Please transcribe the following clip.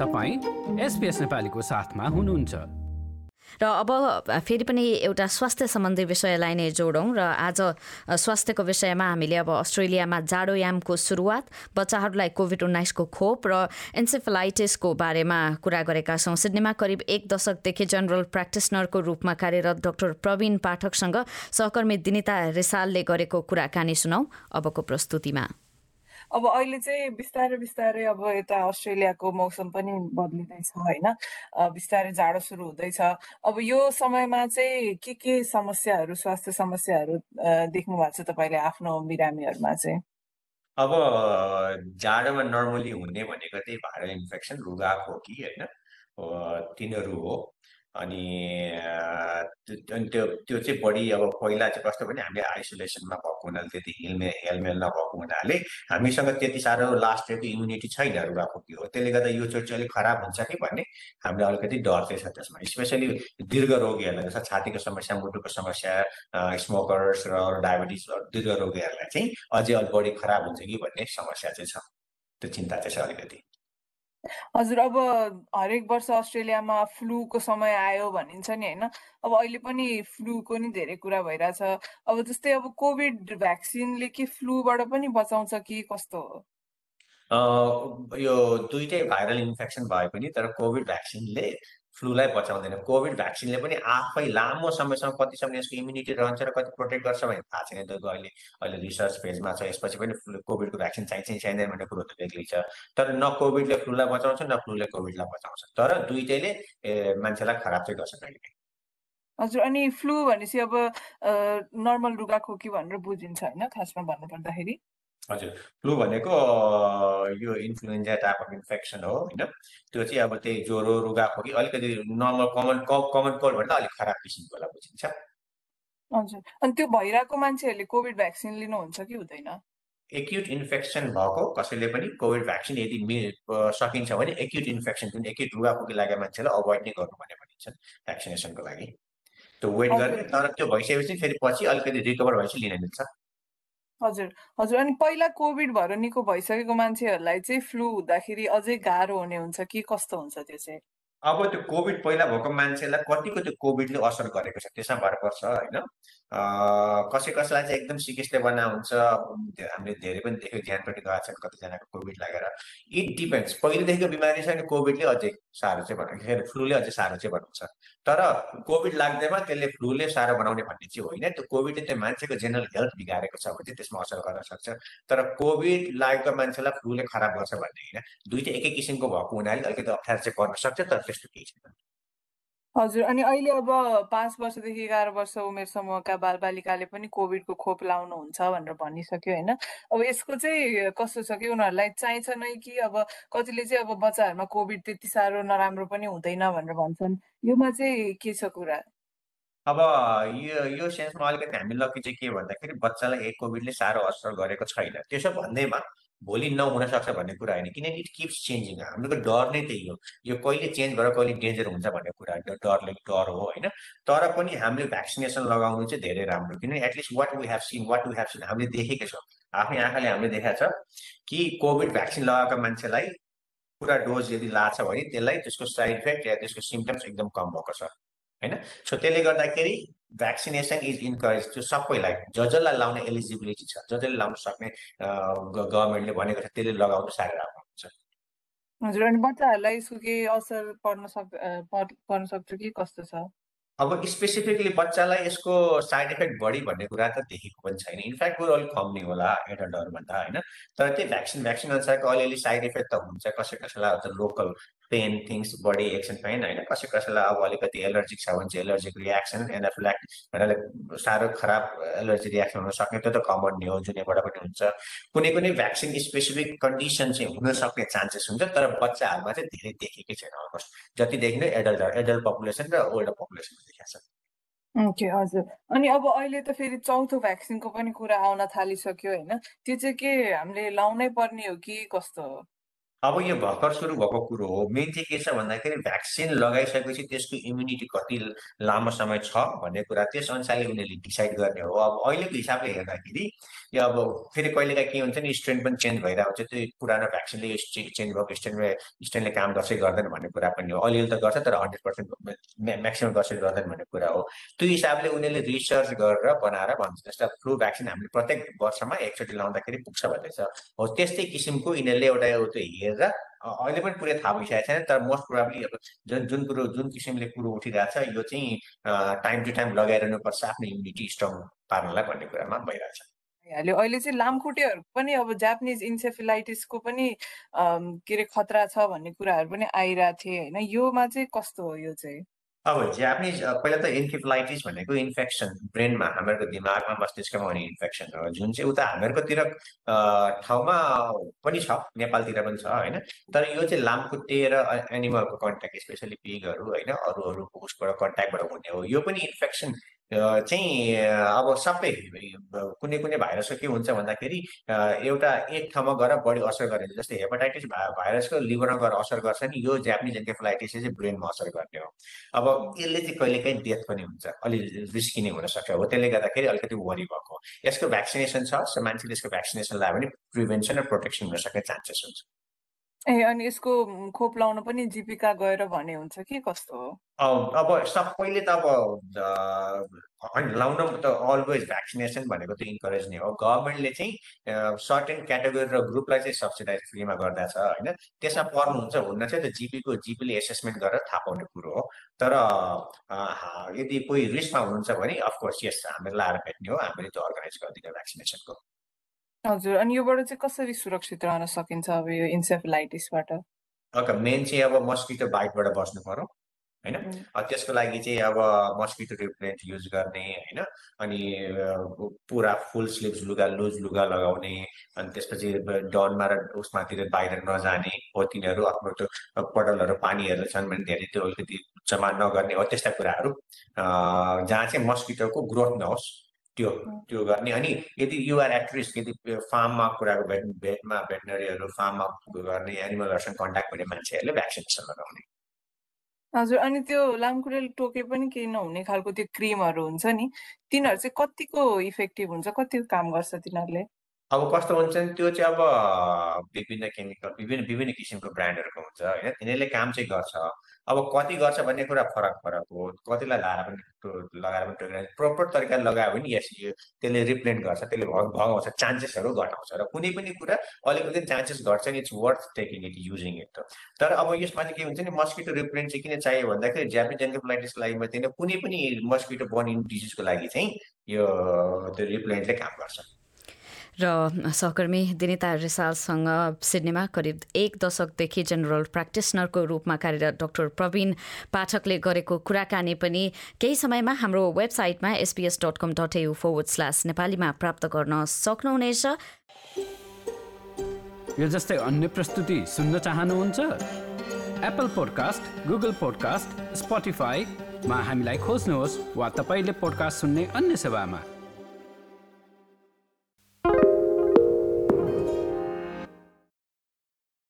तपाईँ एसपिएस नेपालीको साथमा हुनुहुन्छ। र अब फेरि पनि एउटा स्वास्थ्य सम्बन्धी विषयलाई नै जोडौँ र आज स्वास्थ्यको विषयमा हामीले अब अस्ट्रेलियामा जाडोयामको सुरुवात बच्चाहरूलाई कोभिड उन्नाइसको खोप र एन्सेफलाइटिसको बारेमा कुरा गरेका छौँ। सिडनीमा करिब एक दशकदेखि जनरल प्र्याक्टिसनरको रूपमा कार्यरत डाक्टर प्रवीण पाठकसँग सहकर्मी दिनिता रिसालले गरेको कुराकानी सुनौ। अबको प्रस्तुतिमा। अब अहिले चाहिँ बिस्तारै बिस्तारै अब यता अस्ट्रेलियाको मौसम पनि बदलिँदैछ होइन? बिस्तारै जाडो सुरु हुँदैछ। अब यो समयमा चाहिँ के के समस्याहरू स्वास्थ्य समस्याहरू देख्नु भएको छ तपाईँले आफ्नो बिरामीहरूमा चाहिँ? अब जाडोमा नर्मली हुने भनेको चाहिँ भाइरल इन्फेक्सन रुगा खोकी होइन? तिनीहरू हो। अनि त्यो त्यो चाहिँ बढी अब पहिला चाहिँ कस्तो भने हामीले आइसोलेसनमा भएको हुनाले त्यति हेलमे हेलमेल नभएको हुनाले हामीसँग त्यति साह्रो लास्ट इयरको इम्युनिटी छैन रुगाखोकी हो। त्यसले गर्दा यो चोटि चाहिँ अलिक खराब हुन्छ कि भन्ने हामीले अलिकति डर चाहिँ छ त्यसमा। स्पेसली दीर्घ रोगीहरूलाई जस्तो छातीको समस्या मुटुको समस्या स्मोकर्स र डायबिटिज दीर्घ रोगीहरूलाई चाहिँ अझै अलिक बढी खराब हुन्छ कि भन्ने समस्या चाहिँ छ। त्यो चिन्ता चाहिँ छ अलिकति। हजुर, अब हरेक वर्ष अस्ट्रेलियामा फ्लूको समय आयो भनिन्छ नि होइन? अब अहिले पनि फ्लूको नि धेरै कुरा भइरहेछ। अब जस्तै अब कोभिड भ्याक्सिनले के फ्लूबाट पनि बचाउँछ कि कस्तो हो? यो दुइटै भाइरल इन्फेक्सन भए पनि तर कोभिड भ्याक्सिनले फ्लूलाई बचाउँदैन। कोभिड भ्याक्सिनले पनि आफै लामो समयसम्म कतिसम्म यसको इम्युनिटी रहन्छ र कति प्रोटेक्ट गर्छ भने थाहा छैन। त्यो अहिले अहिले रिसर्च फेजमा छ। यसपछि पनि कोभिडको भ्याक्सिन चाहिन्छ चाहिँदैन भन्ने कुरो त बेग्लै छ। तर न कोभिडले फ्लूलाई बचाउँछ न फ्लूले कोभिडलाई बचाउँछ। तर दुइटैले मान्छेलाई खराब चाहिँ गर्छ कहिले हजुर अनि फ्लू भनेपछि अब नर्मल रुगा खोकी भनेर बुझिन्छ होइन? खासमा भन्नुपर्दाखेरि। हजुर। फ्लू भनेको यो इन्फ्लुएन्जा टाइप अफ इन्फेक्सन हो होइन? त्यो चाहिँ अब त्यही ज्वरो रुगा खोकी अलिकति नर्मल कमन कमन कोल्ड भन्दा अलिक खराब किसिमको बुझिन्छ हजुर। अनि त्यो भइरहेको मान्छेहरूले कोभिड भ्याक्सिन लिनुहुन्छ कि हुँदैन? एक्युट इन्फेक्सन भएको कसैले पनि कोभिड भ्याक्सिन यदि सकिन्छ भने एक्युट इन्फेक्सन जुन एक्युट रुगाखोकी लागेको मान्छेलाई अभोइड नै गर्नु भने भनिन्छ भ्याक्सिनेसनको लागि। त्यो वेट गर्ने तर त्यो भइसकेपछि फेरि पछि अलिकति रिकभर भएपछि लिन मिल्छ। हजुर, हजुर। अनि पहिला कोभिड भएर निको भइसकेको मान्छेहरूलाई चाहिँ फ्लू हुँदाखेरि अझै गाह्रो हुने हुन्छ कि कस्तो हुन्छ त्यो चाहिँ? अब त्यो कोभिड पहिला भएको मान्छेलाई कतिको त्यो कोभिडले असर गरेको छ? त्यसमा भर पर्छ होइन? कसै कसैलाई चाहिँ एकदम सिकिसले बना हुन्छ हामीले धेरै पनि देख्यो ज्यान पनि गएको छ कतिजनाको कोभिड लागेर इट डिपेन्ड्स पहिलेदेखिको बिमारी छ भने कोभिडले अझै साह्रो चाहिँ बनाउँछ फ्लूले अझै साह्रो चाहिँ बनाउँछ तर कोभिड लाग्दैमा त्यसले फ्लूले साह्रो बनाउने भन्ने चाहिँ होइन त्यो कोभिडले त्यो मान्छेको जेनरल हेल्थ बिगारेको छ भने त्यसमा असर गर्न सक्छ तर कोभिड लागेको मान्छेलाई फ्लूले खराब गर्छ भन्ने होइन दुइटै एकै किसिमको भएको हुनाले अलिकति अप्ठ्यारो चाहिँ गर्न सक्छ तर त्यस्तो केही छैन हजुर अनि अहिले अब पाँच वर्षदेखि एघार वर्ष उमेर समूहका बालबालिकाले पनि कोभिडको खोप लाउनुहुन्छ भनेर भनिसक्यो होइन? अब यसको चाहिँ कस्तो छ कि उनीहरूलाई चाहिन्छ नै कि अब कतिले चाहिँ अब बच्चाहरूमा कोभिड त्यति साह्रो नराम्रो पनि हुँदैन भनेर भन्छन्। योमा चाहिँ के छ कुरा? अब यो यो सेन्समा अलिकति हामी लकी चाहिँ के भन्दाखेरि बच्चालाई एक कोभिडले साह्रो असर गरेको छैन। त्यसो भन्दैमा भोलि नहुन सक्छ भन्ने कुरा होइन। किनकि इट किप्स चेन्जिङ। हाम्रो डर नै त्यही हो। यो कहिले चेन्ज भएर कहिले डेन्जर हुन्छ भन्ने कुरा डरले डर हो होइन। तर पनि हामीले भ्याक्सिनेसन लगाउनु चाहिँ धेरै राम्रो। किनभने at least what we have seen what we have seen हामीले देखेकै छौँ। आफ्नै आँखाले हामीले देखाएको छ कि कोभिड भ्याक्सिन लगाएको मान्छेलाई पुरा डोज यदि लाछ भने त्यसलाई त्यसको साइड इफेक्ट या त्यसको सिम्टम्स एकदम कम भएको छ। होइन? सो त्यसले गर्दाखेरि भ्याक्सिनेसन इज इन्करेज त्यो सबैलाई ज जसलाई लाउने एलिजिबिलिटी छ ज जसले लाउन सक्ने गभर्मेन्टले भनेको छ त्यसले लगाउनु साह्रै राम्रो हुन्छ। हजुर अनि बच्चाहरूलाई यसको केही असर पर्न सक् पर्न सक्छ कि कस्तो छ? अब स्पेसिफिकली बच्चालाई यसको साइड इफेक्ट बढी भन्ने कुरा त देखेको पनि छैन। इनफ्याक्ट कुरो अलिक कम नै होला एडल्टहरूभन्दा होइन? तर त्यो भ्याक्सिन भ्याक्सिन अनुसारको अलिअलि साइड इफेक्ट त हुन्छ कसै कसैलाई local pain things body action pain होइन कसै कसैलाई अब अलिकति एलर्जिक छ भने चाहिँ एलर्जिक रियाक्सन एनाफिल्याक्ट साह्रो खराब एलर्जी रियाक्सन हुन सक्ने त्यो त कमन नै हो जुनैबाट पनि हुन्छ कुनै कुनै भ्याक्सिन स्पेसिफिक कन्डिसन चाहिँ हुन सक्ने चान्सेस हुन्छ तर बच्चाहरूमा चाहिँ धेरै देखेकै छैन अलमोस्ट जति देखिने एडल्ट एडल्ट पपुलेसन र ओल्डर पपुलेसनमा देखाएको छ ओके हजुर अनि अब अहिले त फेरि चौथो भ्याक्सिनको पनि कुरा आउन थालिसक्यो होइन त्यो चाहिँ के हामीले लाउनै पर्ने हो कि कस्तो हो अब यो भर्खर सुरु भएको कुरो हो। मेन चाहिँ के छ भन्दाखेरि भ्याक्सिन लगाइसकेपछि त्यसको इम्युनिटी कति लामो समय छ भन्ने कुरा त्यस अनुसारले उनीहरूले डिसाइड गर्ने हो। अब अहिलेको हिसाबले हेर्दाखेरि यो अब फेरि कहिलेकाहीँ के हुन्छ नि स्ट्रेन पनि चेन्ज भइरहेको हुन्छ। त्यो पुरानो भ्याक्सिनले चेन्ज भएको स्ट्रेनले स्ट्रेनले काम गर्छ गर्दैन भन्ने कुरा पनि हो। अलिअलि त गर्छ तर हन्ड्रेड पर्सेन्ट म्याक्सिमम् गर्छ गर्दैन भन्ने कुरा हो। त्यो हिसाबले उनीहरूले रिसर्च गरेर बनाएर भन्छ। जस्तै फ्लु भ्याक्सिन हामीले प्रत्येक वर्षमा एकचोटि लाउँदाखेरि पुग्छ भन्दैछ हो त्यस्तै किसिमको यिनीहरूले एउटा त्यो हेरेर अहिले पनि पुरै थाहा भइसकेको छैन तर मोस्ट प्रोभाब्ली अब जुन जुन कुरो जुन किसिमले कुरो उठिरहेको छ यो चाहिँ टाइम टु टाइम लगाइरहनुपर्छ आफ्नो इम्युनिटी स्ट्रङ पार्नलाई भन्ने कुरामा भइरहेछ। हाल्यो अहिले चाहिँ लामखुट्टेहरू पनि अब जापानिज इन्सेफिलाइटिसको पनि के अरे खतरा छ भन्ने कुराहरू पनि आइरहेको थिए होइन? योमा चाहिँ कस्तो हो यो चाहिँ? अब जापानिज पहिला त इन्किफ्लाइटिस भनेको इन्फेक्सन ब्रेनमा हामीहरूको दिमागमा मस्तिष्कमा हुने इन्फेक्सन हो। जुन चाहिँ उता हामीहरूकोतिर ठाउँमा पनि छ नेपालतिर पनि छ होइन? तर यो चाहिँ लामखुट्टे र एनिमलको कन्ट्याक्ट स्पेसली पिगहरू होइन? अरू अरू उसबाट कन्ट्याक्टबाट हुने हो। यो पनि इन्फेक्सन चाहिँ अब सबै कुनै कुनै भाइरसको के हुन्छ भन्दाखेरि एउटा एक ठाउँमा गएर बढी असर गर्ने जस्तै हेपाटाइटिस भाइरसको लिभरमा गएर असर गर्छ नि यो ज्यापनिज एन्केफलाइटिसले चाहिँ ब्रेनमा असर गर्ने हो अब यसले चाहिँ कहिलेकाहीँ डेथ पनि हुन्छ अलि रिस्की नै हुनसक्छ हो त्यसले गर्दाखेरि अलिकति वरि भएको यसको भ्याक्सिनेसन छ मान्छेले यसको भ्याक्सिनेसन लगायो भने प्रिभेन्सन र प्रोटेक्सन हुन सक्ने चान्सेस हुन्छ ए अनि यसको खोप लाउन पनि जीविका गएर भने हुन्छ कि कस्तो हो? अब सबैले त अब लाउन त अलवेज भ्याक्सिनेसन भनेको त इन्करेज नै हो। गभर्मेन्टले चाहिँ सर्टेन क्याटेगोरी र ग्रुपलाई चाहिँ सब्सिडाइज फ्रीमा गर्दछ होइन? त्यसमा पर्नुहुन्छ हुन्न चाहिँ त जिपीको जिपीले एसेसमेन्ट गरेर थाहा पाउने कुरो हो। तर यदि कोही रिस्कमा हुनुहुन्छ भने अफकोर्स यस हामीले लाएर भेट्ने हो। हामीले त्यो अर्गनाइज गरिदिने भ्याक्सिनेसनको हजुर अनि योबाट चाहिँ कसरी सुरक्षित रहन सकिन्छ अब यो इन्सेफलाइटिसबाट? ओके मेन चाहिँ अब मस्किटो बाइटबाट बस्नु पर्यो होइन? त्यसको लागि चाहिँ अब मस्किटो रिप्लेन्ट युज गर्ने होइन? अनि पुरा फुल स्लिभ्स लुगा लुज लुगा लगाउने अनि त्यसपछि डनमा र उसमातिर बाहिर नजाने हो तिनीहरू आफ्नो त्यो पटलहरू पानीहरू छन् भने धेरै त्यो अलिकति जमा नगर्ने हो त्यस्ता कुराहरू। जहाँ चाहिँ मस्किटोको ग्रोथ नहोस् त्यो त्यो गर्ने। अनि यदि युआर एट रिस्क यदि फार्ममा कुराको भेट भेटमा भेटनरीहरू फार्ममा गर्ने एनिमलहरूसँग कन्ट्याक्ट हुने मान्छेहरूले भ्याक्सिनेसन लगाउने हजुर अनि त्यो लामखुट्टेले टोके पनि केही नहुने खालको त्यो क्रिमहरू हुन्छ नि तिनीहरू चाहिँ कतिको इफेक्टिभ हुन्छ कतिको काम गर्छ तिनीहरूले? अब कस्तो हुन्छ त्यो चाहिँ अब विभिन्न केमिकल विभिन्न विभिन्न किसिमको ब्रान्डहरूको हुन्छ होइन। तिनीहरूले काम चाहिँ गर्छ। अब कति गर्छ भन्ने कुरा फरक फरक हो। कतिलाई लगाएर पनि लगाएर पनि टोकेर प्रपर तरिकाले लगायो भने यस त्यसले रिप्लेन्ट गर्छ त्यसले भगाउँछ चान्सेसहरू घटाउँछ र कुनै पनि कुरा अलिकति चान्सेस घट्छ नि it's worth taking it using it तर अब यसमा चाहिँ के हुन्छ नि मस्किटो रिप्लेन्ट चाहिँ किन चाहियो भन्दाखेरि ज्यापिज एन्केफ्लाइटिसको लागि मात्रै कुनै पनि मस्किटो बर्न डिजिजको लागि चाहिँ यो त्यो रिप्लेन्टले काम गर्छ। र सहकर्मी दिनिता रिसालसँग सिडनीमा करिब एक दशकदेखि जेनरल प्र्याक्टिसनरको रूपमा कार्यरत डाक्टर प्रवीण पाठकले गरेको कुराकानी पनि केही समयमा हाम्रो वेबसाइटमा SBS dot com dot AU forward slash नेपालीमा प्राप्त गर्न सक्नुहुनेछ। यो जस्तै अन्य प्रस्तुति सुन्न चाहनुहुन्छ? एप्पल पोडकास्ट गुगल पोडकास्ट स्पोटिफाईमा हामीलाई खोज्नुहोस् वा तपाईँले पोडकास्ट सुन्ने अन्य सेवामा।